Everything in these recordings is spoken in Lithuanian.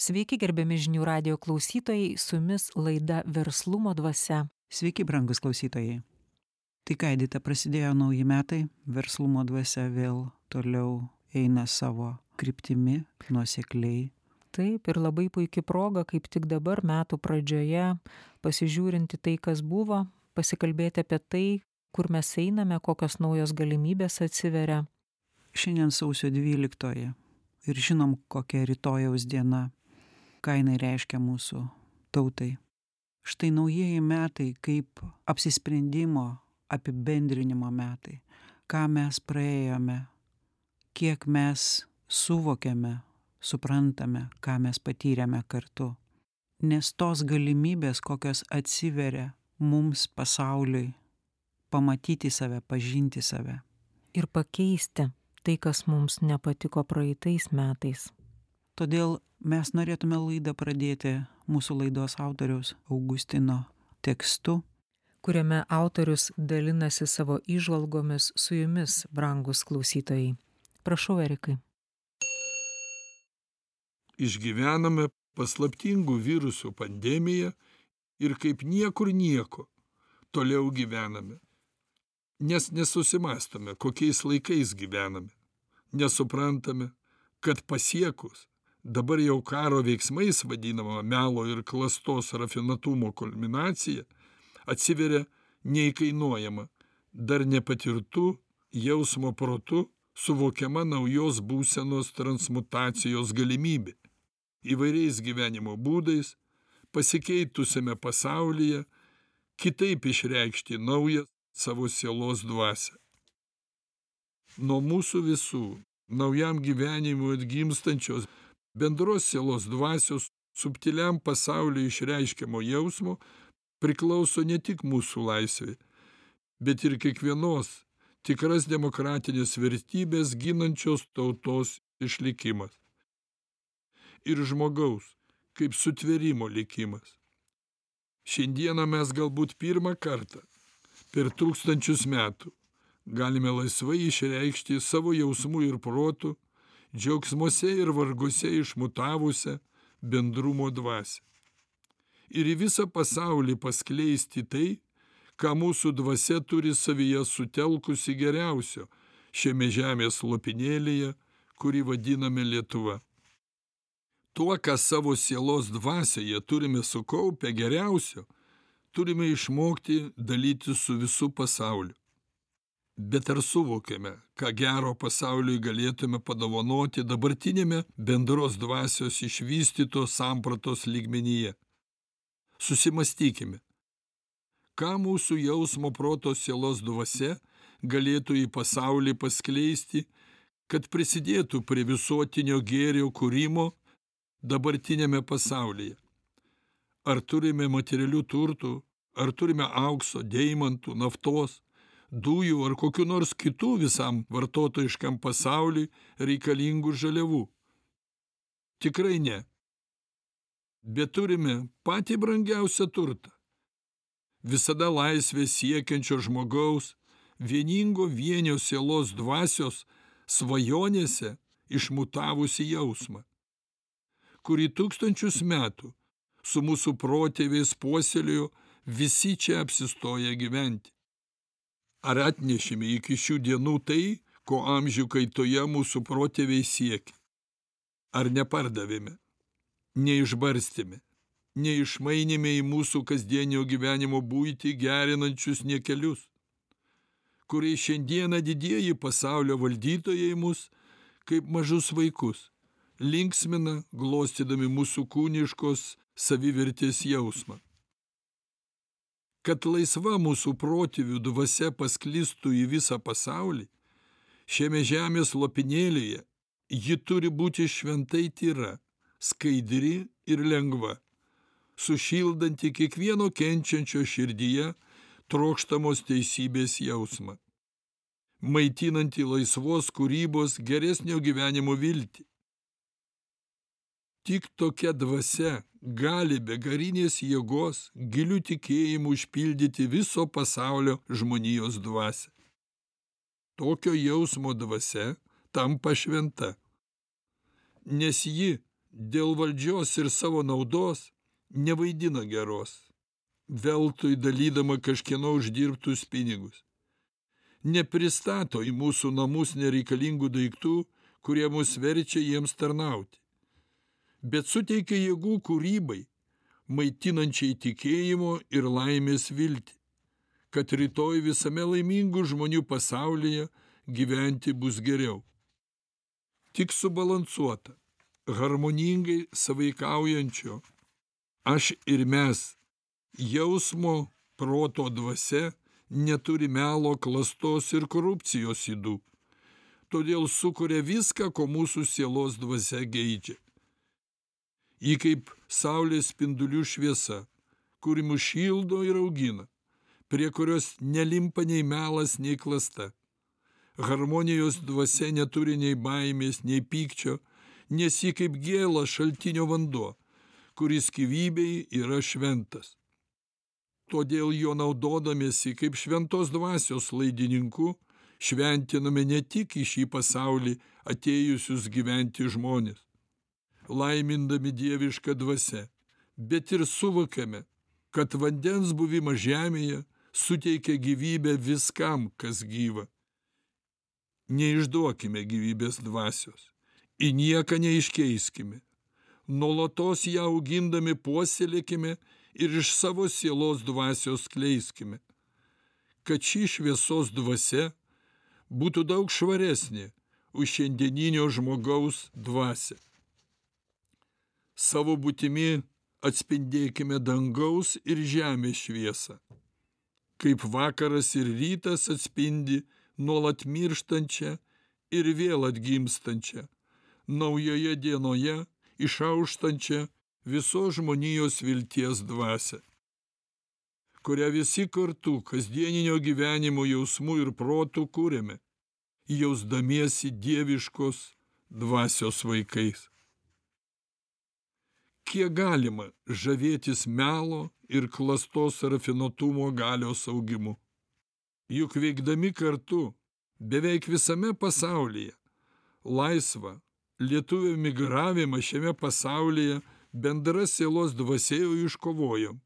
Sveiki, gerbiami žinių radio klausytojai, su jumis laida Verslumo dvasia. Sveiki, brangus klausytojai. Tai ką, Edita, prasidėjo nauji metai, verslumo dvasia vėl toliau eina savo kryptimi, nuosekliai. Taip, ir labai puikia proga, kaip tik dabar metų pradžioje, pasižiūrinti tai, kas buvo, pasikalbėti apie tai, kur mes einame, kokios naujos galimybės atsiveria. Šiandien sausio 12 ir žinom, kokia rytojaus diena, ką jinai reiškia mūsų tautai. Štai naujieji metai kaip apsisprendimo, apibendrinimo metai. Ką mes praėjome, kiek mes suvokėme, suprantame, ką mes patyrėme kartu. Nes tos galimybės, kokios atsiveria mums pasauliui, pamatyti save, pažinti save. Ir pakeisti tai, kas mums nepatiko praeitais metais. Todėl mes norėtume laidą pradėti mūsų laidos autoriaus Augustino tekstu, kuriame autorius dalinasi savo įžvalgomis su jumis, brangus klausytojai. Prašau, Erikai. Išgyvename paslaptingų virusų pandemiją ir kaip niekur nieko toliau gyvename. Nes nesusimastome, kokiais laikais gyvename. Nesuprantame, kad pasiekus dabar jau karo veiksmais vadinama melo ir klastos rafinatumo kulminacija atsiveria neįkainuojama, dar nepatirtų jausmo protu suvokiama naujos būsenos transmutacijos galimybė. Įvairiais gyvenimo būdais, pasikeitusiame pasaulyje, kitaip išreikšti naują savo sielos dvasę. Nuo mūsų visų naujam gyvenimui atgimstančios bendros sielos dvasios subtiliam pasauliu išreiškiamo jausmo priklauso ne tik mūsų laisvė, bet ir kiekvienos tikras demokratinės vertybės ginančios tautos išlikimas. Ir žmogaus kaip sutvėrimo likimas. Šiandieną mes galbūt pirmą kartą per tūkstančius metų galime laisvai išreikšti savo jausmų ir protų, džiaugsmuose ir varguose išmutavusią bendrumo dvasę. Ir į visą pasaulį paskleisti tai, ką mūsų dvasia turi savyje sutelkusi geriausio šiame žemės lopinėlėje, kurį vadiname Lietuva. Tuo, ką savo sielos dvasioje turime sukaupę geriausio, turime išmokti dalyti su visų pasauliu. Bet ar suvokėme, ką gero pasauliui galėtume padovanoti dabartinėme bendros dvasios išvystytos sampratos lygmenyje? Susimastykime, ką mūsų jausmo proto sielos dvasia galėtų į pasaulį paskleisti, kad prisidėtų prie visuotinio gėrio kūrimo dabartinėme pasaulyje. Ar turime materialių turtų, ar turime aukso, deimantų, naftos, dujų ar kokiu nors kitų visam vartotojiškam pasauliui reikalingų žaliavų? Tikrai ne. Bet turime patį brangiausią turtą. Visada laisvė siekiančio žmogaus, vieningo vienio sielos dvasios svajonėse išmutavusi jausmą, kurį tūkstančius metų su mūsų protėviais puoselėjo visi čia apsistoję gyventi. Ar atnešime iki šių dienų tai, ko amžių kaitoje mūsų protėviai siekia? Ar nepardavėme, neišbarstėme, neišmainėme į mūsų kasdienio gyvenimo būti gerinančius niekelius, kuriais šiandieną didieji pasaulio valdytojai mus kaip mažus vaikus linksmina, glostydami mūsų kūniškos savivertės jausmą. Kad laisva mūsų protėvių dvasia pasklistų į visą pasaulį, šiame žemės lopinėlėje ji turi būti šventai tyra, skaidri ir lengva, sušildanti kiekvieno kenčiančio širdyje trokštamos teisybės jausmą, maitinanti laisvos kūrybos geresnio gyvenimo viltį. Tik tokia dvasia gali be garinės jėgos giliu tikėjimu užpildyti viso pasaulio žmonijos dvasią. Tokio jausmo dvasia tampa šventa, nes ji dėl valdžios ir savo naudos nevaidina geros, veltui dalydama kažkieno uždirbtus pinigus. Nepristato į mūsų namus nereikalingų daiktų, kurie mus verčia jiems tarnauti, bet suteikia jėgų kūrybai, maitinančiai tikėjimo ir laimės viltį, kad rytoj visame laimingų žmonių pasaulyje gyventi bus geriau. Tik subalansuota, harmoningai savaikaujančio aš ir mes jausmo proto dvasia neturi melo klastos ir korupcijos ydų todėl sukuria viską ko mūsų sielos dvasia geidžia ji kaip saulės spindulių šviesa kuri mus šildo ir augina prie kurios nelimpa nei melas nei klasta. Harmonijos dvasia neturi nei baimės nei pykčio nes ji kaip gėlas šaltinio vanduo kuris gyvybei yra šventas. Todėl juo naudodamiesi kaip šventos dvasios laidininku šventiname ne tik į šį pasaulį atėjusius gyventi žmones, laimindami dievišką dvasę, bet ir suvokiame, kad vandens buvimas žemėje suteikia gyvybę viskam, kas gyva. Neišduokime gyvybės dvasios, į nieką neiškeiskime. Nuolatos ją augindami puoselėkime ir iš savo sielos dvasios kleiskime, kad ši šviesos dvasia būtų daug švaresnė už šiandieninio žmogaus dvasią. Savo būtimi atspindėkime dangaus ir žemės šviesą, kaip vakaras ir rytas atspindi nuolat mirštančią ir vėl atgimstančią, naujoje dienoje išauštančią visos žmonijos vilties dvasią kurią visi kartu kasdieninio gyvenimo jausmu ir protu kūrėme, jausdamiesi dieviškos dvasios vaikais. Kiek galima žavėtis melo ir klastos rafinuotumo galios augimu. Juk veikdami kartu beveik visame pasaulyje laisvą lietuvių migravimą šiame pasaulyje bendra sielos dvasėjo iškovojom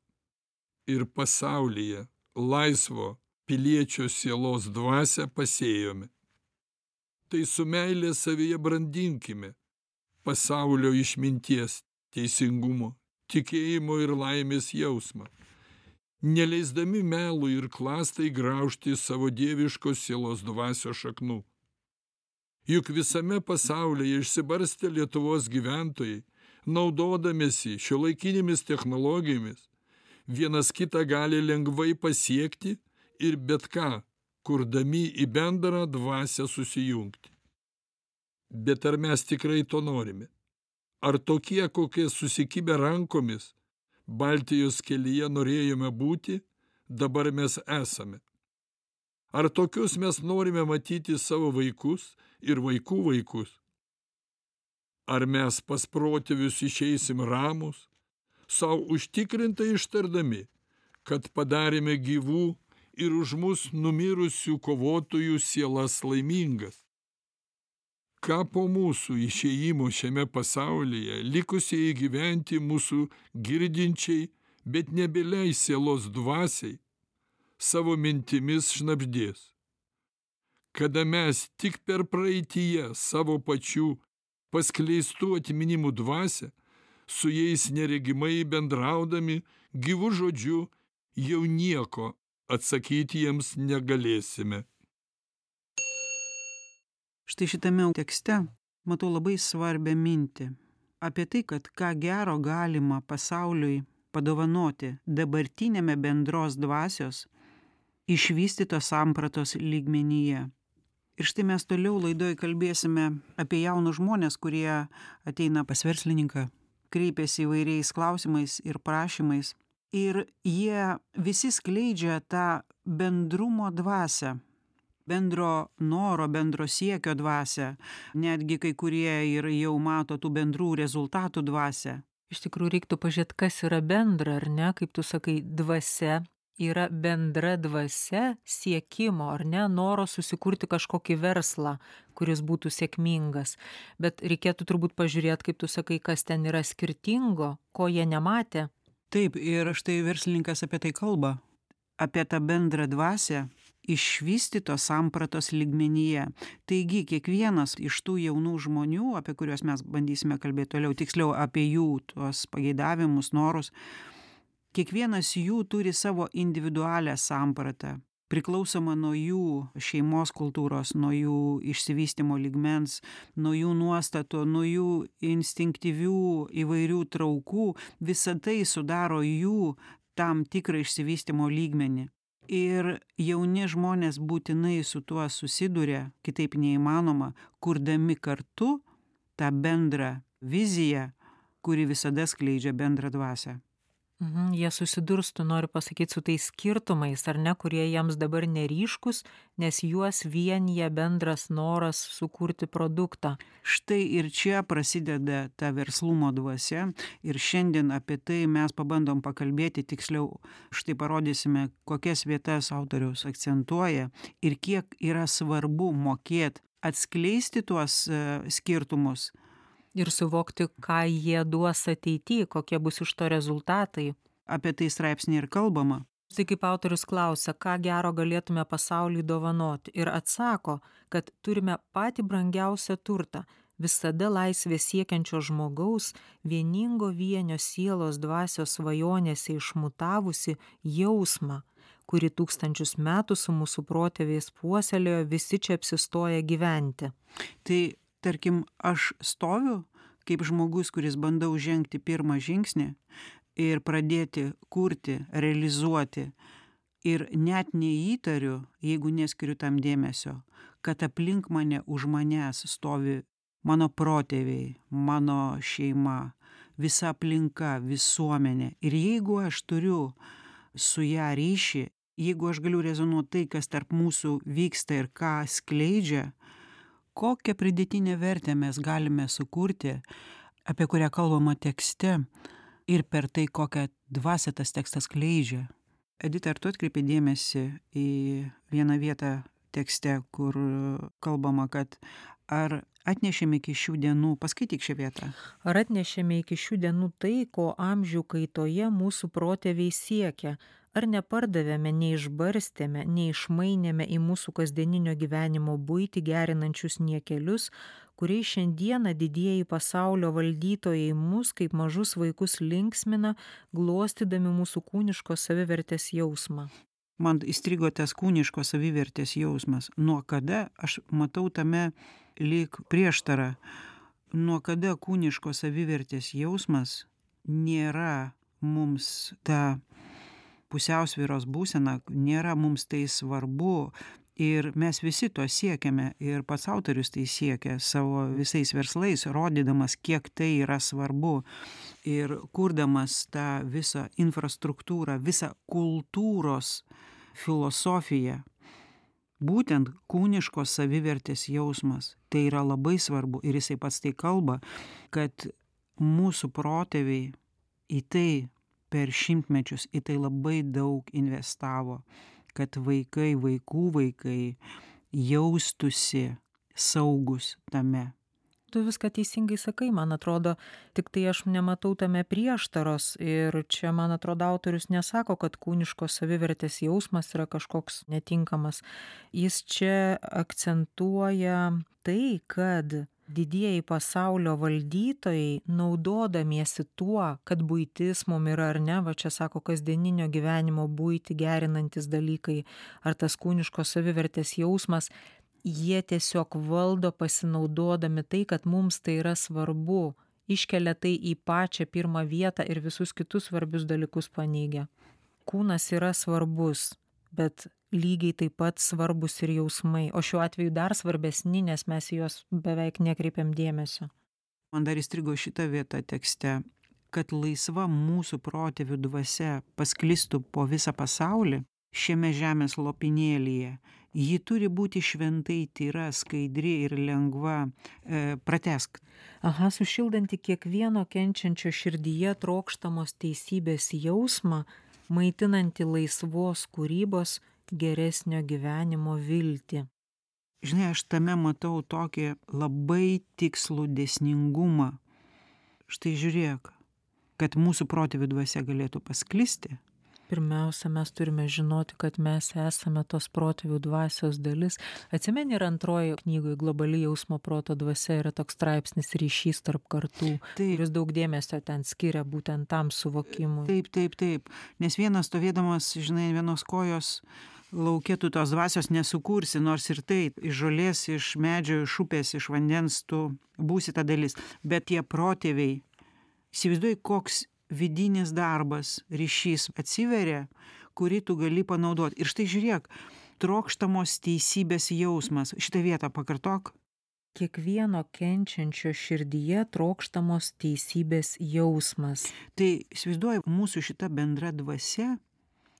ir pasaulyje laisvo piliečio sielos dvasią pasėjome. Tai su meilė savyje brandinkime pasaulio išminties, teisingumo, tikėjimo ir laimės jausmą, neleisdami melų ir klastai graužti savo dieviškos sielos dvasios šaknų. Juk visame pasaulyje išsibarstę Lietuvos gyventojai, naudodamėsi šio laikinėmis technologijomis, vienas kitą gali lengvai pasiekti ir bet ką, kurdami į bendrą dvasę susijungti. Bet ar mes tikrai to norime? Ar tokie, kokie susikibę rankomis Baltijos kelyje norėjome būti, dabar mes esame? Ar tokius mes norime matyti savo vaikus ir vaikų vaikus? Ar mes pas protėvius išeisim ramus, sau užtikrintai ištardami, kad padarėme gyvų ir už mus numirusių kovotojų sielas laimingas. Ką po mūsų išėjimo šiame pasaulyje likusieji gyventi mūsų girdinčiai, bet nebeliai sielos dvasiai, savo mintimis šnapždės. Kada mes tik per praeitie savo pačių paskleistų atminimų dvasę, su jais neregimai bendraudami gyvu žodžiu jau nieko atsakyti jiems negalėsime. Štai šitame tekste matau labai svarbę mintį apie tai, kad ką gero galima pasauliui padovanoti dabartinėme bendros dvasios išvystytos sampratos lygmenyje. Ir štai mes toliau laidoj kalbėsime apie jaunus žmonės, kurie ateina pas verslininką, kreipiasi įvairiais klausimais ir prašymais ir jie visi skleidžia tą bendrumo dvasią bendro noro bendro siekio dvasią. Netgi kai kurie ir jau mato tų bendrų rezultatų dvasią. Iš tikrųjų reiktų pažiūrėti, kas yra bendra, ar ne, kaip tu sakai, dvasia yra bendra dvasia siekimo ar ne? Noro susikurti kažkokį verslą kuris būtų sėkmingas. Bet reikėtų turbūt pažiūrėt kaip tu sakai kas ten yra skirtingo ko jie nematė. Taip ir štai verslininkas apie tai kalba. Apie tą bendrą dvasią išvystytos sampratos lygmenyje. Taigi kiekvienas iš tų jaunų žmonių apie kuriuos mes bandysime kalbėt toliau tiksliau apie jų tuos pageidavimus norus kiekvienas jų turi savo individualią sampratą priklausomą nuo jų šeimos kultūros nuo jų išsivystymo lygmens nuo jų nuostatų nuo jų instinktyvių įvairių traukų. Visa tai sudaro jų tam tikrą išsivystymo lygmenį ir jauni žmonės būtinai su tuo susiduria kitaip neįmanoma kurdami kartu tą bendrą viziją kuri visada skleidžia bendrą dvasią Mhm, jie susidurs, tu nori pasakyti, su tais skirtumais, ar ne, kurie jiems dabar neryškus, nes juos vienyje bendras noras sukurti produktą. Štai ir čia prasideda ta verslumo dvasia ir šiandien apie tai mes pabandom pakalbėti tiksliau. Štai parodysime, kokias vietas autorius akcentuoja ir kiek yra svarbu mokėti atskleisti tuos uh, skirtumus ir suvokti ką jie duos ateity kokie bus iš to rezultatai. Apie tai straipsny ir kalbama. Tai kaip autorius klausia ką gero galėtume pasauliui dovanoti ir atsako kad turime patį brangiausią turtą visada laisvės siekiančio žmogaus vieningo vienio sielos dvasios svajonėse išmutavusį jausmą kurį tūkstančius metų su mūsų protėviais puoselėjo visi čia apsistoję gyventi. Tai tarkim aš stoviu kaip žmogus kuris bandau žengti pirmą žingsnį ir pradėti kurti realizuoti ir net neįtariu jeigu neskiriu tam dėmesio kad aplink mane už manęs stovi mano protėviai mano šeima visa aplinka visuomenė. Ir jeigu aš turiu su ja ryšį jeigu aš galiu rezonuot tai kas tarp mūsų vyksta ir ką skleidžia kokią pridėtinę vertę mes galime sukurti apie kurią kalbama tekste ir per tai kokią dvasią tas tekstas skleidžia. Edita ar tu atkreipei dėmesį į vieną vietą tekste kur kalbama kad ar atnešėme iki šių dienų paskaityk šią vietą. Ar atnešėme iki šių dienų tai ko amžių kaitoje mūsų protėviai siekia ar nepardavėme neišbarstėme neišmainėme į mūsų kasdieninio gyvenimo buitį gerinančius niekelius kuriais šiandieną didieji pasaulio valdytojai mus kaip mažus vaikus linksmina glostydami mūsų kūniškos savivertės jausmą. Man įstrigo tas kūniškos savivertės jausmas. Nuo kada aš matau tame lyg prieštarą? Nuo kada kūniškos savivertės jausmas nėra mums ta pusiausvyros būsena nėra mums tai svarbu. Ir mes visi to siekiame. Ir pats autorius tai siekia savo visais verslais rodydamas kiek tai yra svarbu. Ir kurdamas tą visą infrastruktūrą visą kultūros filosofiją būtent kūniškos savivertės jausmas tai yra labai svarbu. Ir jisai pats tai kalba kad mūsų protėviai į tai per šimtmečius į tai labai daug investavo kad vaikai vaikų vaikai jaustųsi saugūs tame. Tu viską teisingai sakai man atrodo tiktai aš nematau tame prieštaros ir čia man atrodo autorius nesako kad kūniškos savivertės jausmas yra kažkoks netinkamas. Jis čia akcentuoja tai kad didieji pasaulio valdytojai naudodamiesi tuo kad buitis mum yra ar ne va čia sako kasdieninio gyvenimo buitį gerinantys dalykai ar tas kūniškos savivertės jausmas jie tiesiog valdo pasinaudodami tai kad mums tai yra svarbu iškelia tai į pačią pirmą vietą ir visus kitus svarbius dalykus paneigia. Kūnas yra svarbus bet lygiai taip pat svarbūs ir jausmai o šiuo atveju dar svarbesni nes mes į juos beveik nekreipiam dėmesio. Man dar įstrigo šita vieta tekste kad laisva mūsų protėvių dvasia pasklistų po visą pasaulį šiame žemės lopinėlyje. Ji turi būti šventai tyra skaidri ir lengva e, pratesk. Aha sušildanti kiekvieno kenčiančio širdyje trokštamos teisybės jausmą maitinanti laisvos kūrybos geresnio gyvenimo viltį. Žinai, aš tame matau tokį labai tikslų desningumą. Štai žiūrėk, kad mūsų protėvių dvasia galėtų pasklisti, Pirmiausia, mes turime žinoti, kad mes esame tos protėvių dvasios dalis. Atsimeni ir antroji knygoje globali jausmo proto dvasia yra toks straipsnis ryšys tarp kartų. Ir jis daug dėmesio ten skiria būtent tam suvokimui. Taip, taip, taip. Nes vienas stovėdamas, žinai, vienos kojos laukia tu tos dvasios nesukursi, nors ir taip, iš žolės, iš medžio, iš upės, iš vandens tu būsi ta dalis. Bet tie protėviai, įsivaizduoji, koks vidinis darbas, ryšys atsiveria, kurį tu gali panaudoti. Ir štai žiūrėk, trokštamos teisybės jausmas. Šitą vietą pakartok. Kiekvieno kenčiančio širdyje trokštamos teisybės jausmas. Tai įsivaizduoji, mūsų šita bendra dvasia,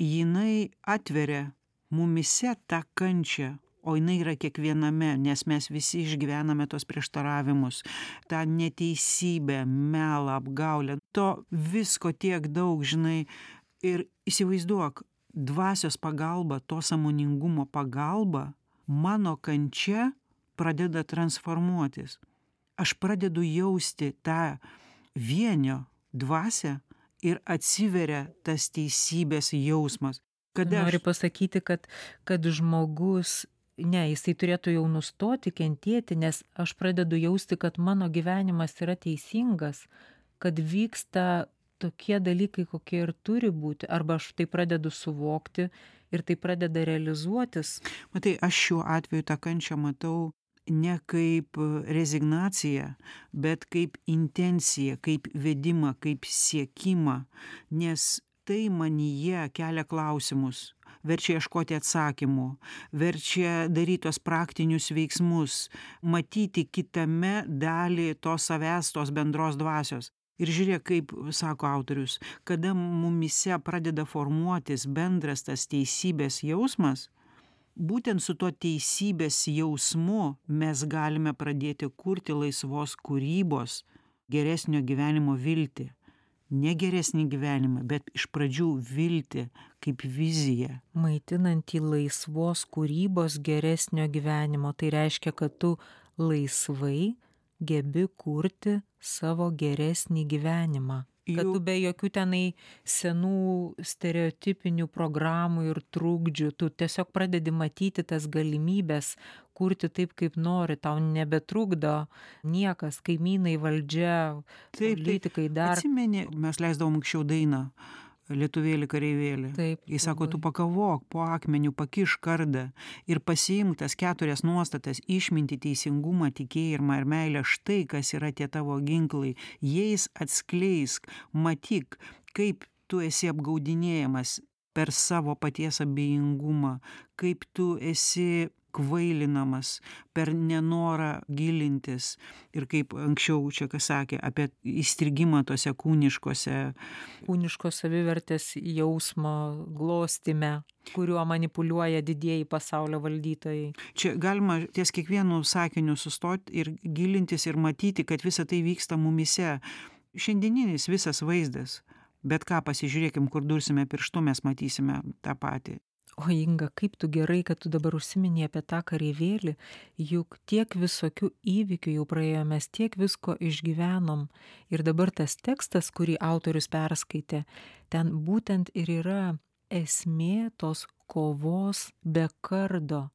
jinai atveria mumise tą kančią, o jinai yra kiekviename, nes mes visi išgyvename tos prieštaravimus, tą neteisybę, melą, apgaulę. To visko tiek daug, žinai, ir įsivaizduok, dvasios pagalba, to samoningumo pagalba, mano kančia pradeda transformuotis. Aš pradedu jausti tą vienio dvasę ir atsiveria tas teisybės jausmas. Kada Nori pasakyti, kad, kad žmogus, ne, jisai turėtų jau nustoti kentėti, nes aš pradedu jausti, kad mano gyvenimas yra teisingas, kad vyksta tokie dalykai, kokie ir turi būti, arba aš tai pradedu suvokti ir tai pradeda realizuotis. matai, aš šiuo atveju tą kančią matau ne kaip rezignaciją, bet kaip intenciją, kaip vedimą, kaip siekimą, nes tai manyje kelia klausimus, verčia ieškoti atsakymų, verčia daryti tos praktinius veiksmus, matyti kitame dalį tos savęs, tos bendros dvasios. Ir žiūrėk, kaip sako autorius, kada mumise pradeda formuotis bendras tas teisybės jausmas, būtent su tuo teisybės jausmu mes galime pradėti kurti laisvos kūrybos, geresnio gyvenimo viltį. Ne geresnį gyvenimą, bet iš pradžių viltį kaip viziją. Maitinantį laisvos kūrybos geresnio gyvenimo. Tai reiškia, kad tu laisvai gebi kurti savo geresnį gyvenimą. Kad tu be jokių tenai senų stereotipinių programų ir trukdžių, tu tiesiog pradedi matyti tas galimybės kurti taip, kaip nori, tau nebetrukdo niekas, kaimynai, valdžia, politikai dar. Atsimeni, mes leisdavom anksčiau dainą Lietuvėlį kareivėlį. Taip. Jis sako, tu pakavok po akmeniu, pakiš kardą ir pasiimk tas keturias nuostatas - išminti, teisingumą, tikėjimą ir meilę. Štai kas yra tie tavo ginklai. Jais atskleisk, matyk, kaip tu esi apgaudinėjamas per savo paties abejingumą, kaip tu esi kvailinamas per nenorą gilintis ir kaip anksčiau čia kas sakė apie įstrigimą tose kūniškose kūniškos savivertės jausmo glostyme, kuriuo manipuliuoja didieji pasaulio valdytojai. Čia galima ties kiekvienu sakiniu sustoti ir gilintis ir matyti, kad visa tai vyksta mumise. Šiandieninis visas vaizdas. Bet ką pasižiūrėkim, kur dursime pirštu, mes matysime tą patį. O Inga, kaip tu gerai, kad tu dabar užsiminė apie tą kareivėlį, juk tiek visokių įvykių jau praėjo, mes tiek visko išgyvenom. Ir dabar tas tekstas, kurį autorius perskaitė, ten būtent ir yra esmė tos kovos be kardo.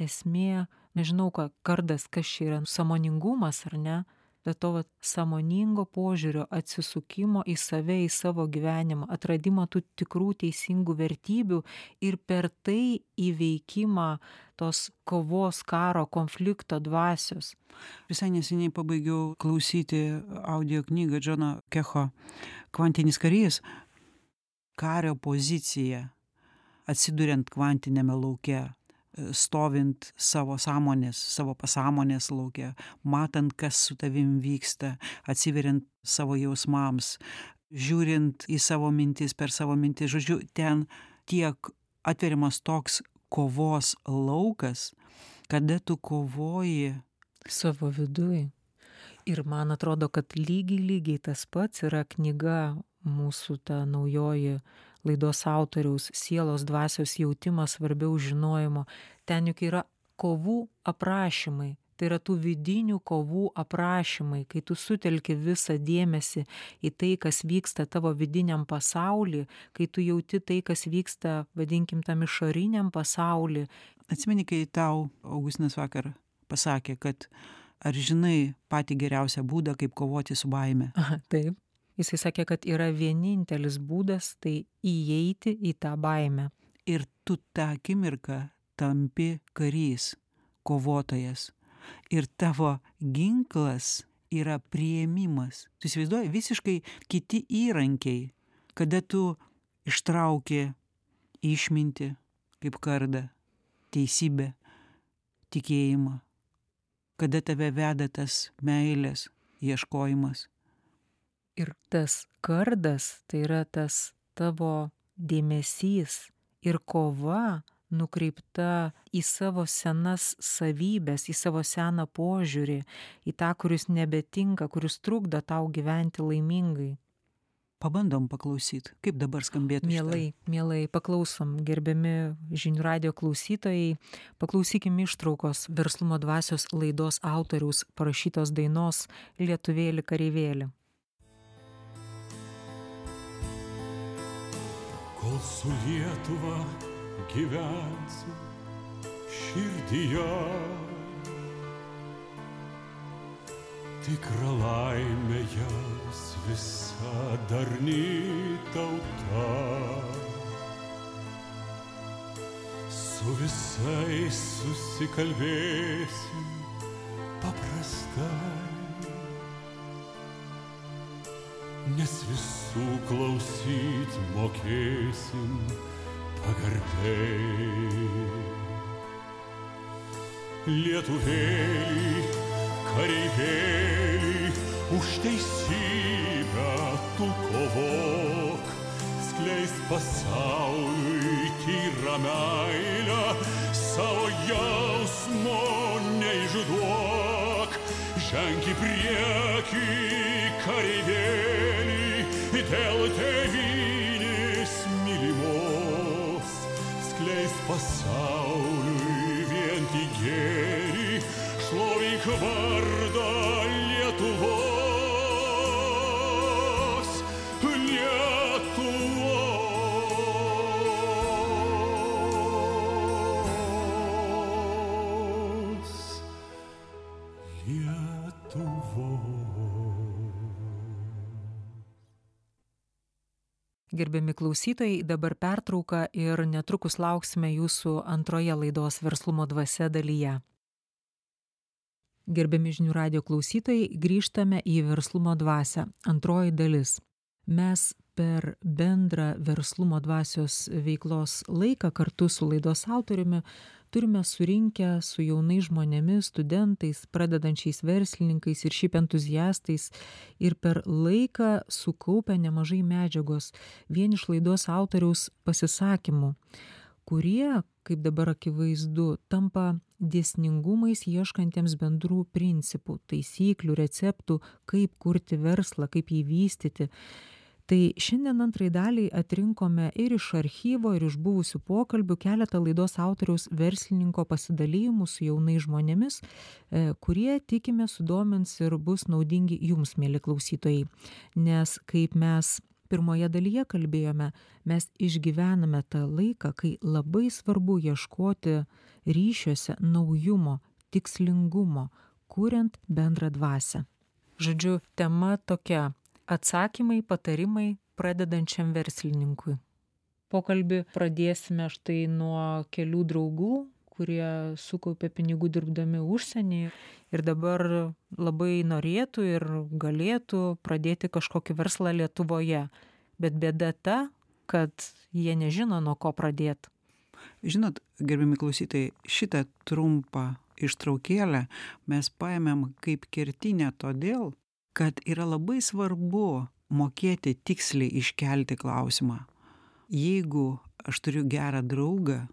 Esmė, nežinau, ką kardas, kas čia yra, samoningumas ar ne, bet to vat, samoningo požiūrio atsisukimo į save, į savo gyvenimą, atradimo tų tikrų teisingų vertybių ir per tai įveikimą tos kovos, karo, konflikto dvasios. Visai neseniai pabaigiau klausyti audio knygą Džono Kecho Kvantinis karys. Kario pozicija atsiduriant kvantinėme lauke, stovint savo sąmonės, savo pasąmonės laukia, matant, kas su tavim vyksta, atsiveriant savo jausmams, žiūrint į savo mintis per savo mintis. Žodžiu, ten tiek atveriamas toks kovos laukas, kada tu kovoji savo viduj. Ir man atrodo, kad lygiai lygiai tas pats yra knyga mūsų ta naujoji laidos autoriaus sielos dvasios jautimas svarbiau žinojimo. Ten juk yra kovų aprašymai. Tai yra tų vidinių kovų aprašymai kai tu sutelki visą dėmesį į tai kas vyksta tavo vidiniam pasauly kai tu jauti tai kas vyksta vadinkim tam išoriniam pasauly. Atsimeni kai tau augustinas vakar pasakė kad ar žinai patį geriausią būdą kaip kovoti su baime? Taip jisai sakė kad yra vienintelis būdas tai įeiti į tą baimę. Ir tu tą akimirką tampi karys kovotojas. Ir tavo ginklas yra priėmimas. Tu įsivaizduoji visiškai kiti įrankiai kada tu ištrauki išmintį kaip kardą teisybę tikėjimą. Kada tave veda tas meilės ieškojimas ir tas kardas tai yra tas tavo dėmesys ir kova nukreipta į savo senas savybes į savo seną požiūrį į tą kuris nebetinka kuris trukdo tau gyventi laimingai. Pabandom paklausyt kaip dabar skambėtų šita- mielai mielai paklausom gerbiami žinių radijo klausytojai. Paklausykim ištraukos verslumo dvasios laidos autoriaus parašytos dainos lietuvėli kareivėli kol su Lietuva gyvensiu širdyje. Tikra laimė jaus visa darny tauta. Su visais susikalbėsim paprastai. Nes visų klausyt mokėsim pagarbiai. Lietuvėlį, kareivėlį, už teisybę tu kovok, skleis pasauliui tyrą meilę, savo jausmo neišduok, ženk į priekį, kareivėlį, dėl tėvynės mylimos, skleis pasauliui vien tik gėrį, šlovink vardą gerbiami klausytojai dabar pertrauka ir netrukus lauksime jūsų antroje laidos verslumo dvasia dalyje. Gerbiami žinių radijo klausytojai grįžtame į verslumo dvasią. Antroji dalis. Mes per bendrą verslumo dvasios veiklos laiką kartu su laidos autoriumi turime surinkę su jaunais žmonėmis studentais pradedančiais verslininkais ir šiaip entuziastais ir per laiką sukaupę nemažai medžiagos vien iš laidos autoriaus pasisakymų kurie kaip dabar akivaizdu tampa dėsningumais ieškantiems bendrų principų taisyklių receptų kaip kurti verslą kaip jį vystyti tai šiandien antrai daliai atrinkome ir iš archyvo ir iš buvusių pokalbių keletą laidos autoriaus verslininko pasidalijimų su jaunais žmonėmis e, kurie tikimės sudomins ir bus naudingi jums mieli klausytojai. Nes kaip mes pirmoje dalyje kalbėjome mes išgyvename tą laiką kai labai svarbu ieškoti ryšiuose naujumo tikslingumo kuriant bendrą dvasią. Žodžiu tema tokia atsakymai patarimai pradedančiam verslininkui. Pokalbį pradėsime štai nuo kelių draugų kurie sukaupė pinigų dirbdami užsieny ir dabar labai norėtų ir galėtų pradėti kažkokį verslą lietuvoje. Bet bėda ta kad jie nežino nuo ko pradėt. Žinot gerbiami klausytojai šitą trumpą ištraukėlę mes paėmėm kaip kertinę todėl kad yra labai svarbu mokėti tiksliai iškelti klausimą. Jeigu aš turiu gerą draugą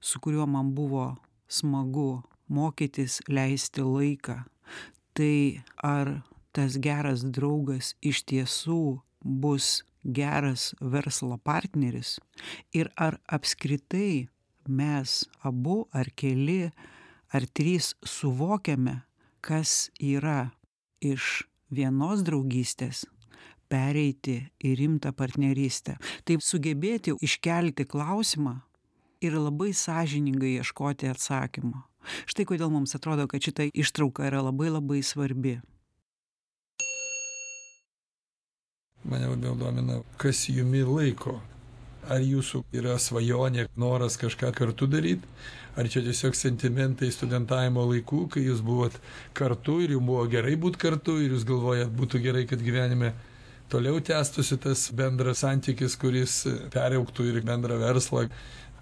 su kuriuo man buvo smagu mokytis leisti laiką tai ar tas geras draugas iš tiesų bus geras verslo partneris? Ir ar apskritai mes abu ar keli ar trys suvokiame kas yra iš vienos draugystės pereiti į rimtą partnerystę. Taip sugebėti iškelti klausimą ir labai sąžiningai ieškoti atsakymo. Štai kodėl mums atrodo kad šita ištrauka yra labai labai svarbi. Mane labiau domina kas jumi laiko ar jūsų yra svajonė noras kažką kartu daryt? Ar čia tiesiog sentimentai studentavimo laikų kai jūs buvot kartu ir jum buvo gerai būt kartu ir jūs galvojat būtų gerai kad gyvenime toliau tęstųsi tas bendras santykis kuris periaugtų ir į bendrą verslą?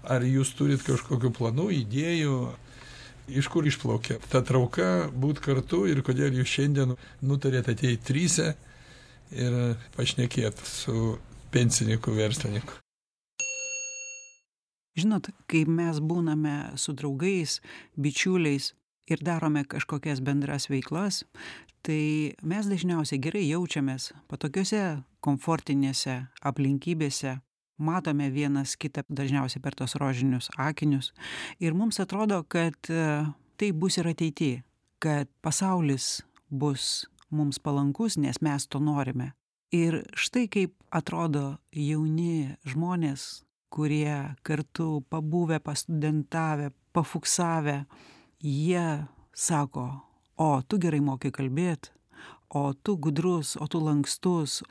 Ar jūs turit kažkokių planų idėjų? Iš kur išplaukė ta trauka būt kartu ir kodėl jūs šiandien nutarėt ateit tryse ir pašnekėt su pensininku verslininku žinot kai mes būname su draugais bičiuliais ir darome kažkokias bendras veiklas tai mes dažniausiai gerai jaučiamės patogiose komfortinėse aplinkybėse. Matome vienas kitą dažniausiai per tuos rožinius akinius. Ir mums atrodo kad taip bus ir ateity kad pasaulis bus mums palankus nes mes to norime. Ir štai kaip atrodo jauni žmonės kurie kartu pabuvę pastudentavę pafuksavę jie sako o tu gerai moki kalbėt o tu gudrus o tu lankstus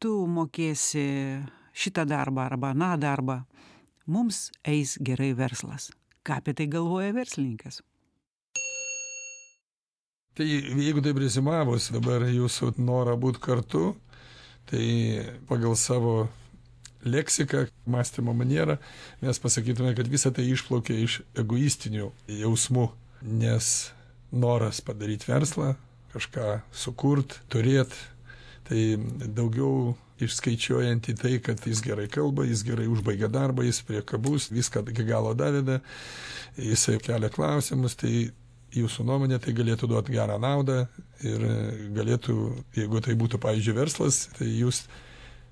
tu mokėsi šitą darbą arba aną darbą. Mums eis gerai verslas. Ką apie tai galvoja verslininkas? Tai jeigu taip rezumavus dabar jūsų norą būt kartu tai pagal savo leksiką mąstymo manierą mes pasakytume kad visa tai išplaukia iš egoistinių jausmų nes noras padaryt verslą kažką sukurt turėt tai daugiau išskaičiuojant į tai kad jis gerai kalba jis gerai užbaigia darbą jis priekabus viską iki galo daveda jisai kelia klausimus tai jūsų nuomone tai galėtų duot gerą naudą ir galėtų jeigu tai būtų pavyzdžiui verslas tai jūs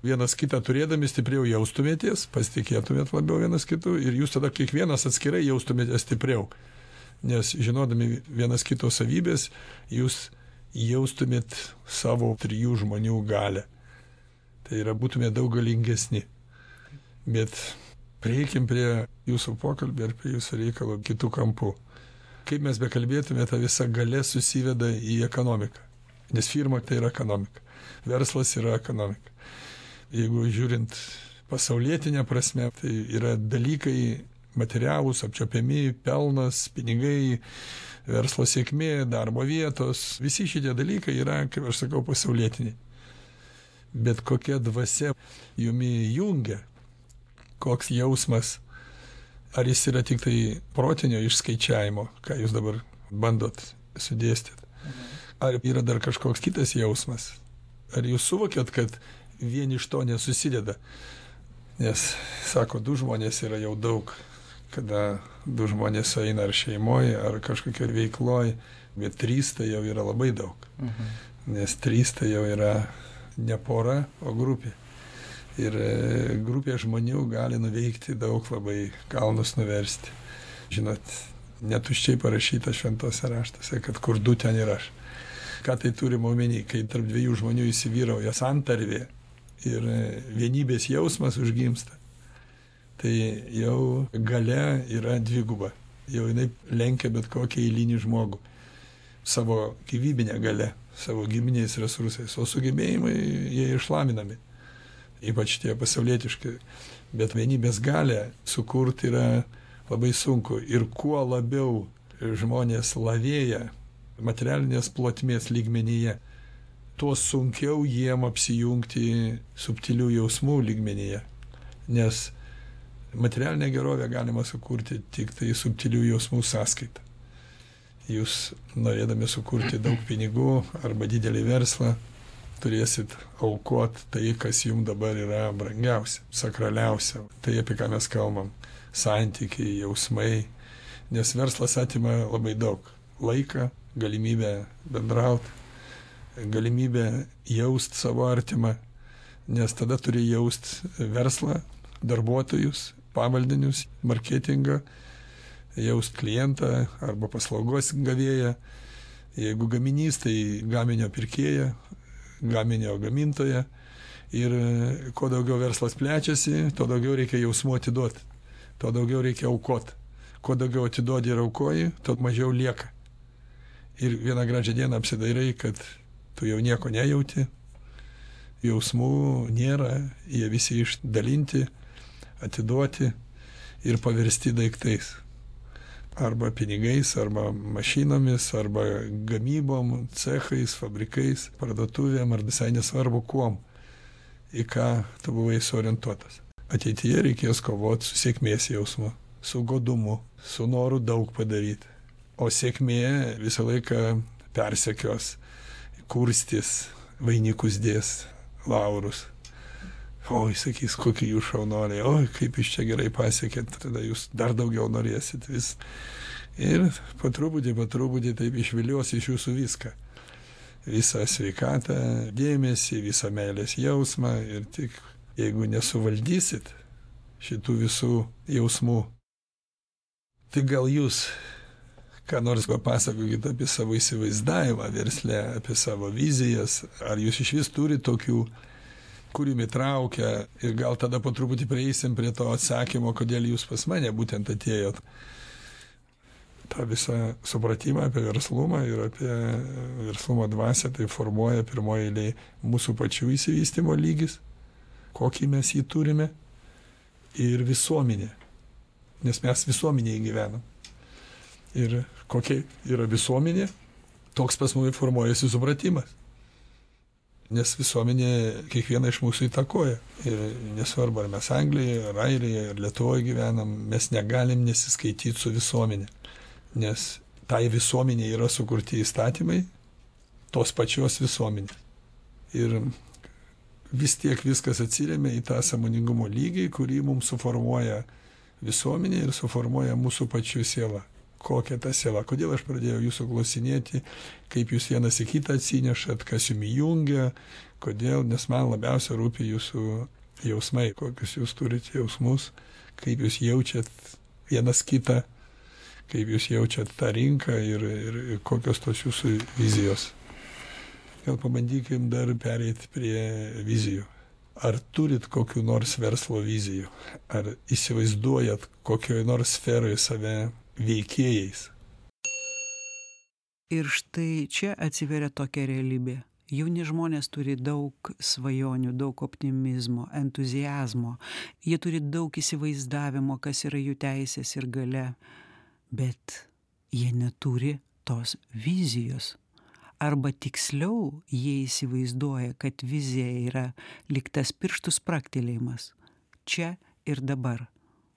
vienas kitą turėdami stipriau jaustumėtės pasitikėtumėt labiau vienas kitu ir jūs tada kiekvienas atskirai jaustumėtės stipriau. Nes žinodami vienas kito savybes jūs jaustumėt savo trijų žmonių galią tai yra būtumėt daug galingesni. Bet prieikim prie jūsų pokalbio ir prie jūsų reikalo kitu kampu kaip mes bekalbėtume ta visa galia susiveda į ekonomiką. Nes firma tai yra ekonomika. Verslas yra ekonomika jeigu žiūrint pasaulietine prasme tai yra dalykai materialūs apčiuopiami pelnas pinigai verslo sėkmė darbo vietos. Visi šitie dalykai yra kaip aš sakau pasaulietiniai. Bet kokia dvasia jumi jungia. Koks jausmas ar jis yra tiktai protinio išskaičiavimo ką jūs dabar bandot sudėstyt. Ar yra dar kažkoks kitas jausmas? Ar jūs suvokiat kad vien iš to nesusideda. Nes sako du žmonės yra jau daug kada du žmonės sueina ar šeimoj ar kažkokioj veikloj bet trys tai jau yra labai daug. Nes trys tai jau yra ne pora o grupė. Ir grupė žmonių gali nuveikti daug labai kalnus nuversti. Žinot ne tuščiai parašyta šventuose raštuose kad kur du ten ir aš. Ką tai turima omeny kai tarp dviejų žmonių įsivyrauja santarvė ir vienybės jausmas užgimsta tai jau galia yra dviguba. Jau jinai lenkia bet kokį eilinį žmogų. Savo gyvybine galia savo giminiais resursais o sugebėjimai jie išlavinami ypač tie pasaulietiški. Bet vienybės galią sukurt yra labai sunku. Ir kuo labiau žmonės lavėja materialinės plotmės lygmenyje tuo sunkiau jiem apsijungti subtilių jausmų lygmenyje nes materialinę gerovę galima sukurti tiktai subtilių jausmų sąskaita. Jūs norėdami sukurti daug pinigų arba didelį verslą turėsit aukot tai kas jum dabar yra brangiausia sakraliausia. Tai apie ką mes kalbam santykiai jausmai nes verslas atima labai daug laiką galimybę bendraut galimybę jaust savo artimą nes tada turi jaust verslą, darbuotojus, pavaldinius, marketingą, jaust klientą arba paslaugos gavėją. Jeigu gaminys, tai gaminio pirkėją, gaminio gamintoją. Ir kuo daugiau verslas plečiasi, tuo daugiau reikia jausmų atiduoti, tuo daugiau reikia aukoti. Kuo daugiau atiduodi ir aukoji, tuo mažiau lieka. Ir vieną gražią dieną apsidairai, kad tu jau nieko nejauti, jausmų nėra, jie visi išdalinti, atiduoti ir paversti daiktais arba pinigais, arba mašinomis, arba gamybom, cechais, fabrikais, parduotuvėm, ar visai nesvarbu kuom, į ką tu buvai suorientuotas. Ateityje reikės kovoti su sėkmės jausmu, su godumu, su noru daug padaryti. O sėkmė visą laiką persekios, kurstys, vainikus dės, laurus. Oi, sakys, kokie jūs šaunoliai, oi, kaip jūs čia gerai pasiekėt, tada jūs dar daugiau norėsit vis. Ir po truputį, po truputį taip išvilios iš jūsų viską. Visą sveikatą, dėmesį, visą meilės jausmą ir tik jeigu nesuvaldysit šitų visų jausmų, tai gal jūs ką nors papasakokit apie savo įsivaizdavimą versle, apie savo vizijas, ar jūs iš vis turite tokių kur jumi traukia ir gal tada po truputį prieisim prie to atsakymo, kodėl jūs pas mane būtent atėjot. Ta visą supratimą apie verslumą ir apie verslumo dvasę tai formuoja pirmoji eilė mūsų pačių įsivystimo lygis, kokį mes jį turime ir visuomenė. Nes mes visuomenėje gyvenam. Ir kokia yra visuomenė, toks pas mumi formuojasi supratimas. Nes visuomenė kiekvieną iš mūsų įtakoja. Ir nesvarbu ar mes anglijoj ar airijoj ar lietuvoj gyvenam mes negalim nesiskaityt su visuomene nes tai visuomenei yra sukurti įstatymai tos pačios visuomenės ir vis tiek viskas atsiremia į tą sąmoningumo lygį kurį mums suformuoja visuomenė ir suformuoja mūsų pačių siela kokia ta siela. Kodėl aš pradėjau jūsų klausinėti kaip jūs vienas į kitą atsinešat kas jum įjungia kodėl nes man labiausia rūpi jūsų jausmai kokius jūs turit jausmus kaip jūs jaučiat vienas kitą kaip jūs jaučiat tą rinką ir, ir, kokios tos jūsų vizijos. Gal pabandykim dar pereit prie vizijų. Ar turit kokių nors verslo vizijų ar įsivaizduojat kokioj nors sferoj save veikėjais. Ir štai čia atsiveria tokia realybė. Jauni žmonės turi daug svajonių, daug optimizmo, entuzijazmo, jie turi daug įsivaizdavimo, kas yra jų teisės ir gale, bet jie neturi tos vizijos. Arba tiksliau, jie įsivaizduoja, kad vizija yra liktas pirštų spraktelėjimas čia ir dabar.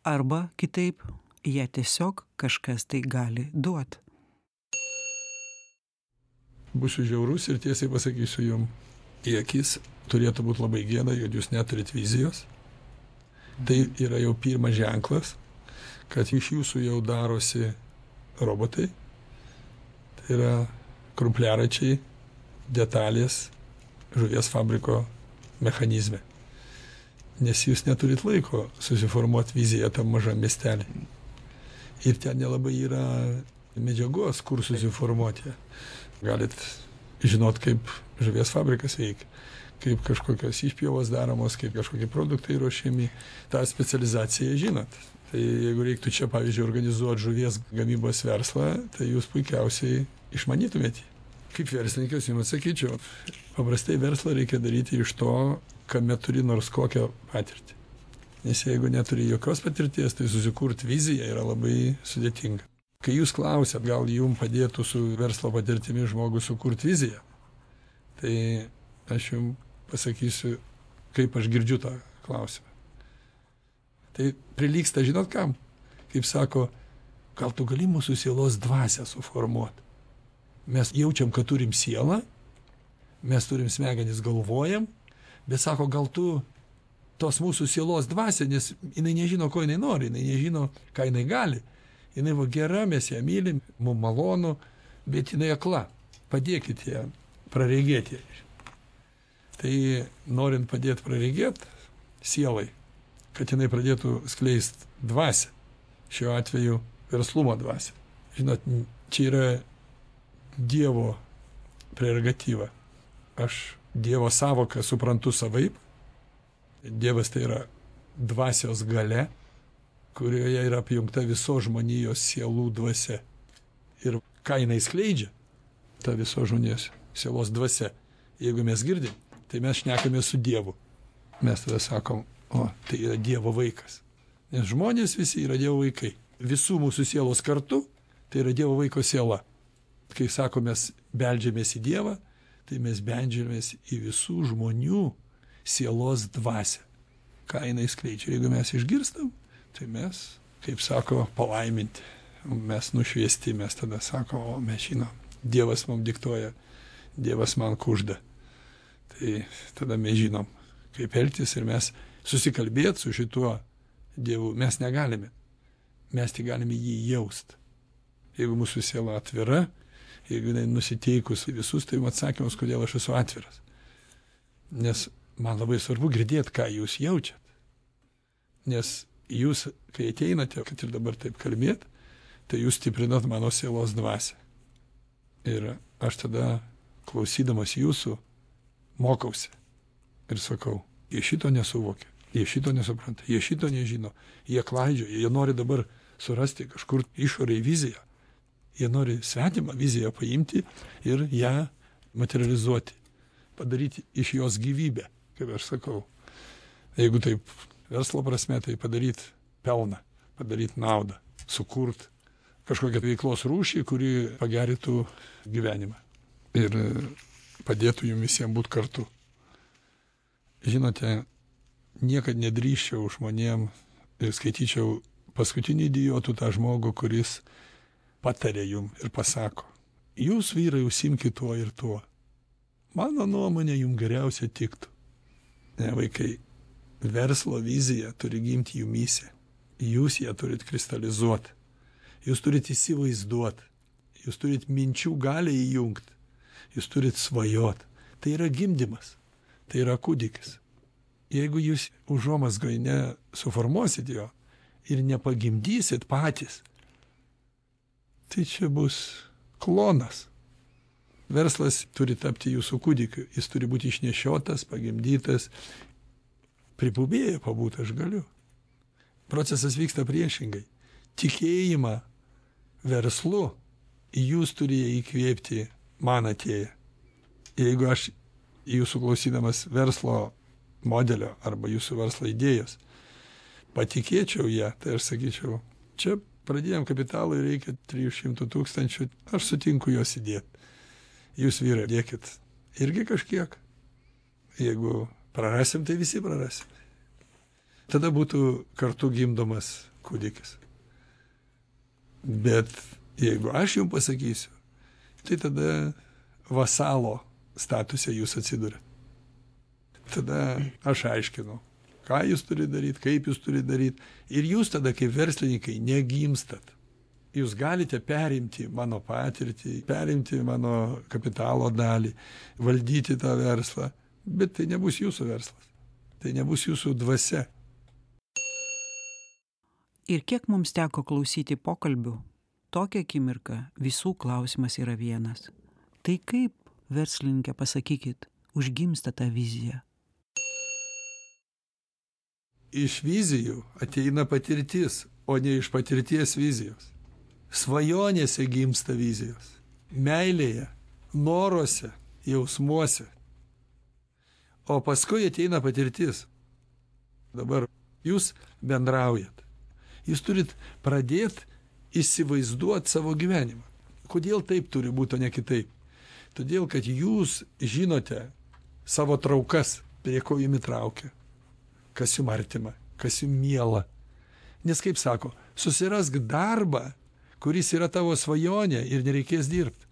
Arba kitaip, ją tiesiog kažkas tai gali duot. Būsiu žiaurus ir tiesiai pasakysiu jum, į akis turėtų būti labai gėda, kad jūs neturit vizijos. Tai yra jau pirmas ženklas, kad iš jūsų jau darosi robotai. Tai yra krumpliaračiai, detalės žuvies fabriko mechanizme. Nes jūs neturit laiko susiformuoti viziją tam mažam miestelį ir ten nelabai yra medžiagos, kur susiformuoti. Galit žinot, kaip žuvies fabrikas veikia, kaip kažkokios išpjovos daromos, kaip kažkokie produktai ruošiami. tą specializaciją žinot. Tai jeigu reiktų čia, pavyzdžiui, organizuoti žuvies gamybos verslą, tai jūs puikiausiai išmanytumėte. Kaip verslininkas jums atsakyčiau, paprastai verslą reikia daryti iš to, kame turi nors kokią patirtį nes jeigu neturi jokios patirties tai susikurt viziją yra labai sudėtinga. Kai jūs klausiat gal jum padėtų su verslo patirtimi žmogus sukurt viziją tai aš jum pasakysiu kaip aš girdžiu tą klausimą. Tai prilygsta žinot kam? Kaip sako gal tu gali mūsų sielos dvasią suformuot? Mes jaučiam kad turim sielą mes turim smegenis galvojam bet sako gal tu tos mūsų sielos dvasią, nes jinai nežino, ko jinai nori, jinai nežino, ką jinai gali. Jinai va gera, mes ją mylim, mums malonu, bet jinai akla. Padėkit ją, praregėti. Tai norint padėti praregėt sielai, kad jinai pradėtų skleist dvasę, šiuo atveju verslumo dvasę. Žinot, čia yra Dievo prerogatyva. Aš Dievo savoką suprantu savaip. Dievas tai yra dvasios gale, kurioje yra apjungta visos žmonijos sielų dvasia. Ir ką jinai skleidžia, ta visos žmonijos sielos dvasia. Jeigu mes girdim, tai mes šnekame su Dievu. Mes tada sakom, o, tai yra Dievo vaikas. Nes žmonės visi yra Dievo vaikai. Visų mūsų sielos kartu, tai yra Dievo vaiko siela. Kai sako, mes beldžiamės į Dievą, tai mes beldžiamės į visų žmonių sielos dvasę. Ką jinai skleidžia. Jeigu mes išgirstam, tai mes, kaip sako, palaiminti. Mes nušviesti, mes tada sako, o mes žinom, Dievas mums diktuoja, Dievas man kužda. Tai tada mes žinom, kaip elgtis ir mes susikalbėti su šituo Dievu mes negalime. Mes tik galime jį jaust. Jeigu mūsų siela atvira, jeigu jinai nusiteikus visus, tai atsakymas, kodėl aš esu atviras. Nes man labai svarbu girdėti, ką jūs jaučiat. Nes jūs, kai ateinate, kad ir dabar taip kalbėt, tai jūs stiprinat mano sielos dvasę. Ir aš tada, klausydamas jūsų, mokausi. Ir sakau, jie šito nesuvokia, jie šito nesupranta, jie šito nežino, jie klaidžia, jie nori dabar surasti kažkur išoriai viziją. Jie nori svetimą viziją paimti ir ją materializuoti, padaryti iš jos gyvybę, kaip aš sakau. Jeigu taip verslo prasme, tai padaryti pelną, padaryti naudą, sukurti kažkokią veiklos rūšį, kuri pagerintų gyvenimą ir padėtų jums visiems būti kartu. Žinote, niekad nedrįščiau žmonėm ir skaityčiau paskutinį idiotų tą žmogų, kuris patarė jum ir pasako, jūs vyrai užsimkite tuo ir tuo. Mano nuomonė jums geriausia tiktų. Ne, vaikai, verslo vizija turi gimti jumyse. Jūs ją turit kristalizuoti. Jūs turit įsivaizduoti. Jūs turit minčių galę įjungti. Jūs turit svajot. Tai yra gimdymas. Tai yra kūdikis. Jeigu jūs užuomasgai nesuformuosit jo ir nepagimdysit patys, tai čia bus klonas. Verslas turi tapti jūsų kūdikiu, jis turi būti išnešiotas, pagimdytas, pripubėję pabūt aš galiu. Procesas vyksta priešingai. Tikėjimą verslu jūs turėjo įkvėpti man atėję. Jeigu aš jūsų klausydamas verslo modelio arba jūsų verslo idėjos patikėčiau ją, tai aš sakyčiau, čia pradėjom kapitalui reikia 300 tūkstančių, aš sutinku juos įdėti. Jūs vyrai dėkit irgi kažkiek. Jeigu prarasim, tai visi prarasim. Tada būtų kartu gimdomas kūdikis. Bet jeigu aš jums pasakysiu, tai tada vasalo statuse jūs atsidūrėt. Tada aš aiškinu, ką jūs turite daryti, kaip jūs turite daryti. Ir jūs tada kaip verslininkai negimstat. Jūs galite perimti mano patirtį, perimti mano kapitalo dalį, valdyti tą verslą, bet tai nebus jūsų verslas. Tai nebus jūsų dvasia. Ir kiek mums teko klausyti pokalbių, tokia akimirka visų klausimas yra vienas. Tai kaip, verslininkė, pasakykit, užgimsta ta vizija? Iš vizijų ateina patirtis, o ne iš patirties vizijos. Svajonėse gimsta vizijos. Meilėje, noruose, jausmuose. O paskui ateina patirtis. Dabar jūs bendraujat. Jūs turit pradėti įsivaizduoti savo gyvenimą. Kodėl taip turi būti, o ne kitaip? Todėl, kad jūs žinote savo traukas, prie ko jumi traukia, kas jums artima, kas jums miela. Nes kaip sako, susirask darbą, kuris yra tavo svajonė ir nereikės dirbti.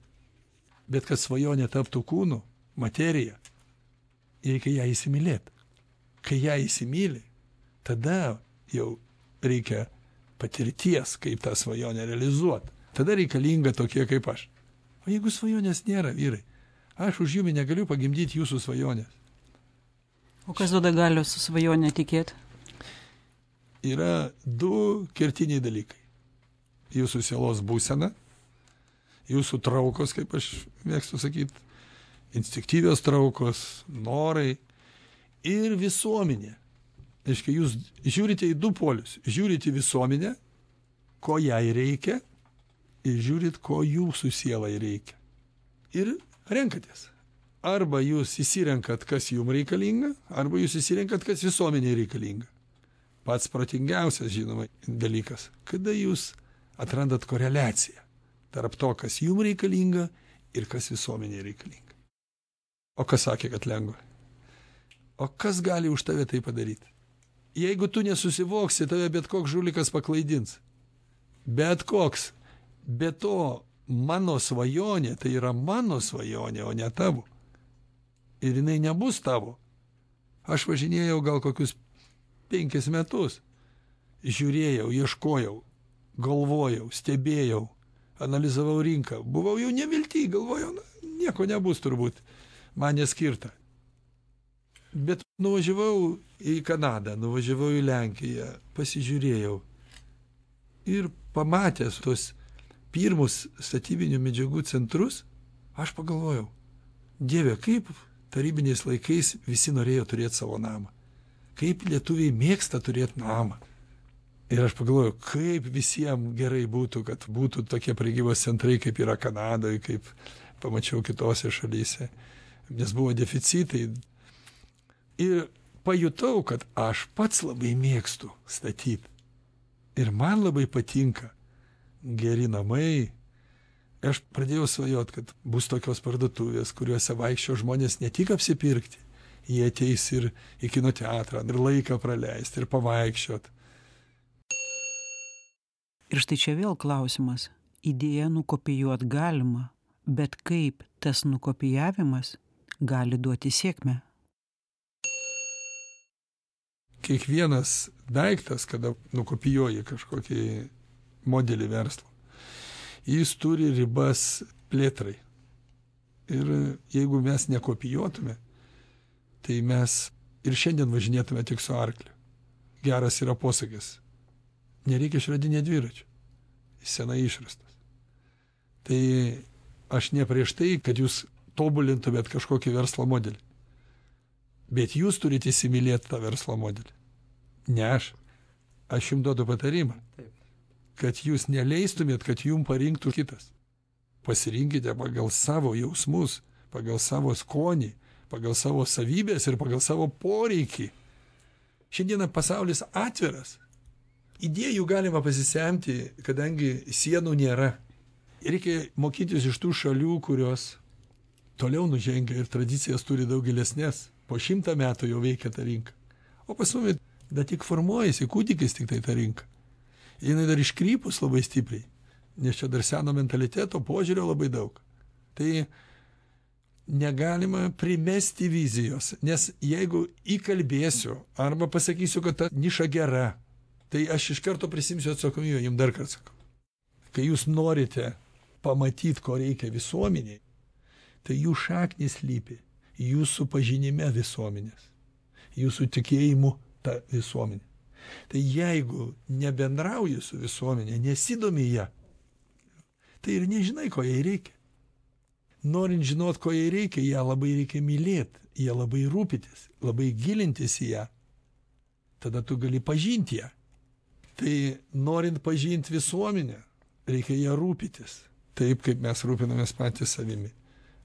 Bet kad svajonė taptų kūnu, materija, reikia ją įsimylėti. Kai ją įsimylė, tada jau reikia patirties, kaip tą svajonę realizuoti. Tada reikalinga tokie kaip aš. O jeigu svajonės nėra, vyrai, aš už jumi negaliu pagimdyti jūsų svajonės. O kas duoda galios svajonę tikėti? Yra du kertiniai dalykai. Jūsų sielos būsena, jūsų traukos, kaip aš mėgstu sakyti, instinktyvios traukos, norai ir visuomenė. Aiškiai, jūs žiūrite į du polius. Žiūrite į visuomenę, ko jai reikia, ir žiūrit, ko jūsų sielai reikia. Ir renkatės. Arba jūs įsirenkat, kas jums reikalinga, arba jūs įsirenkat, kas visuomeniai reikalinga. Pats protingiausias, žinoma, dalykas, kada jūs atrandat koreliaciją tarp to, kas jums reikalinga ir kas visuomeniai reikalinga. O kas sakė, kad lengva? O kas gali už tave tai padaryti? Jeigu tu nesusivoksi, tave bet koks žulikas paklaidins. Bet koks. Be to, mano svajonė, tai yra mano svajonė, o ne tavo. Ir jinai nebus tavo. Aš važinėjau gal kokius penkis metus. Žiūrėjau, ieškojau, galvojau, stebėjau, analizavau rinką. Buvau jau nevilti, galvojau, na, nieko nebus turbūt man neskirta. Bet nuvažiavau į Kanadą, nuvažiavau į Lenkiją, pasižiūrėjau ir pamatęs tuos pirmus statybinių medžiagų centrus, aš pagalvojau, Dieve, kaip tarybiniais laikais visi norėjo turėti savo namą. Kaip lietuviai mėgsta turėti namą. Ir aš pagalvojau, kaip visiems gerai būtų, kad būtų tokie prekybos centrai, kaip yra Kanadoje, kaip pamačiau kitose šalyse. Nes buvo deficitai. Ir pajutau, kad aš pats labai mėgstu statyti. Ir man labai patinka geri namai. Aš pradėjau svajot, kad bus tokios parduotuvės, kuriuose vaikščio žmonės ne tik apsipirkti, jie ateis ir į kino teatrą, ir laiką praleisti, ir pavaikščiot. Ir štai čia vėl klausimas. Idėją nukopijuot galima, bet kaip tas nukopijavimas gali duoti sėkmę? Kiekvienas daiktas, kada nukopijuoji kažkokį modelį verslo. Jis turi ribas plėtrai. Ir jeigu mes nekopijuotume, tai mes ir šiandien važinėtume tik su arkliu. Geras yra posakis. Nereikia išradinėti dviračių. Jis senai išrastas. Tai aš ne prieš tai, kad jūs tobulintumėt kažkokį verslo modelį. Bet jūs turite įsimylėti tą verslo modelį. Ne aš. Aš jums duodu patarimą. Taip kad jūs neleistumėt, kad jum parinktų kitas. Pasirinkite pagal savo jausmus, pagal savo skonį, pagal savo savybės ir pagal savo poreikį. Šiandieną pasaulis atviras. Idėjų galima pasisemti, kadangi sienų nėra. Reikia mokytis iš tų šalių, kurios toliau nužengia ir tradicijas turi daug gilesnės. Po šimtą metų jau veikia ta rinka. O pas mumis dar tik formuojasi, kūdikis tik tai ta rinka jinai dar iškrypus labai stipriai, nes čia dar seno mentaliteto požiūrio labai daug. Tai negalima primesti vizijos, nes jeigu įkalbėsiu arba pasakysiu, kad ta niša gera, tai aš iš karto prisimsiu atsakomybę, jums dar kartą sakau. Kai jūs norite pamatyti, ko reikia visuomeniai, tai jų šaknis lypi jūsų pažinime visuomenės, jūsų tikėjimu tą visuomenę. Tai jeigu nebendrauji su visuomenė, nesidomi ją, tai ir nežinai, ko jai reikia. Norint žinot, ko jai reikia, ją labai reikia mylėti, ją labai rūpitis, labai gilintis į ją. Tada tu gali pažinti ją. Tai norint pažinti visuomenę, reikia ją rūpitis. Taip, kaip mes rūpinamės patys savimi.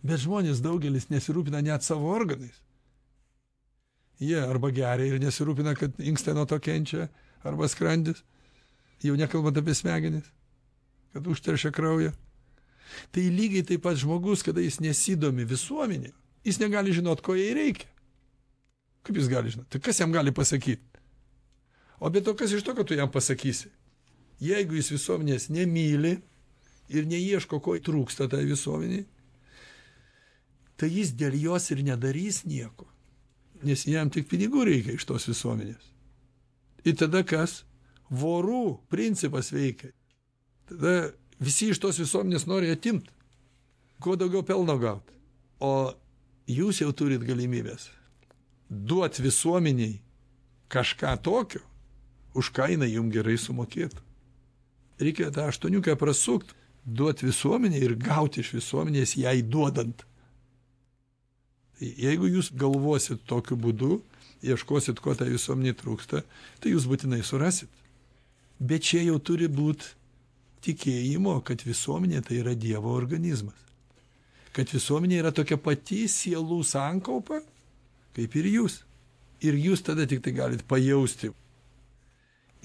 Bet žmonės daugelis nesirūpina net savo organais jie arba geria ir nesirūpina, kad inkstai nuo to kenčia, arba skrandis, jau nekalbant apie smegenis, kad užteršia kraują. Tai lygiai taip pat žmogus, kada jis nesidomi visuomenė, jis negali žinot, ko jai reikia. Kaip jis gali žinoti? Tai kas jam gali pasakyti? O be to, kas iš to, kad tu jam pasakysi? Jeigu jis visuomenės nemyli ir neieško, ko trūksta tai visuomeniai, tai jis dėl jos ir nedarys nieko nes jam tik pinigų reikia iš tos visuomenės. Ir tada kas? Vorų principas veikia. Tada visi iš tos visuomenės nori atimti. Kuo daugiau pelno gauti. O jūs jau turit galimybės duot visuomeniai kažką tokio, už ką jinai jum gerai sumokėtų. Reikia tą aštuoniukę prasukt, duot visuomeniai ir gauti iš visuomenės jai duodant. Tai jeigu jūs galvosit tokiu būdu, ieškosit, ko tai visuomeniai trūksta, tai jūs būtinai surasit. Bet čia jau turi būti tikėjimo, kad visuomenė tai yra Dievo organizmas. Kad visuomenė yra tokia pati sielų sankaupa, kaip ir jūs. Ir jūs tada tik tai galit pajausti.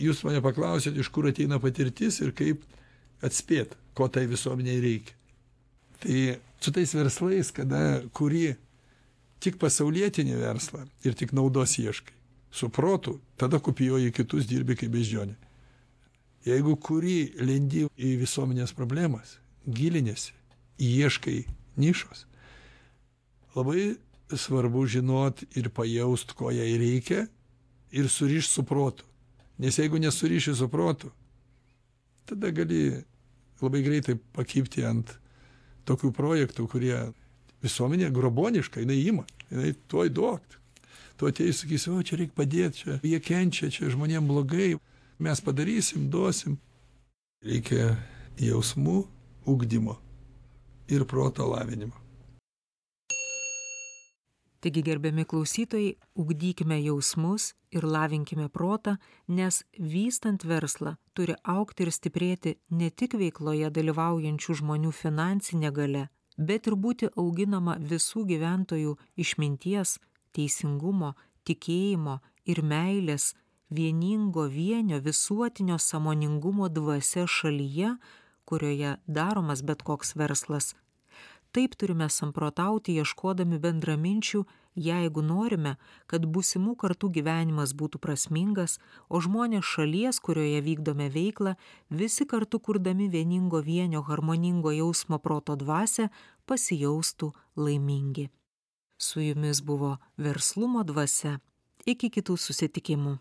Jūs mane paklausėt, iš kur ateina patirtis ir kaip atspėt, ko tai visuomeniai reikia. Tai su tais verslais, kada kuri tik pasaulietinį verslą ir tik naudos ieškai, su protu, tada kopijuoji kitus, dirbi kaip beždžionė. Jeigu kuri lendi į visuomenės problemas, gilinėsi, ieškai nišos, labai svarbu žinot ir pajaust, ko jai reikia ir surišti su protu. Nes jeigu nesuriši su protu, tada gali labai greitai pakipti ant tokių projektų, kurie visuomenė groboniška, jinai ima, jinai tuoj duok. Tu ateisi, sakysi, o čia reikia padėti, čia jie kenčia, čia žmonėm blogai, mes padarysim, duosim. Reikia jausmų ugdymo ir proto lavinimo. Taigi, gerbiami klausytojai, ugdykime jausmus ir lavinkime protą, nes vystant verslą turi aukti ir stiprėti ne tik veikloje dalyvaujančių žmonių finansinė gale, bet ir būti auginama visų gyventojų išminties, teisingumo, tikėjimo ir meilės, vieningo vienio visuotinio samoningumo dvasia šalyje, kurioje daromas bet koks verslas taip turime samprotauti ieškodami bendraminčių jeigu norime kad būsimų kartų gyvenimas būtų prasmingas o žmonės šalies kurioje vykdome veiklą visi kartu kurdami vieningo vienio harmoningo jausmo proto dvasią pasijaustų laimingi. Su jumis buvo verslumo dvasia. Iki kitų susitikimų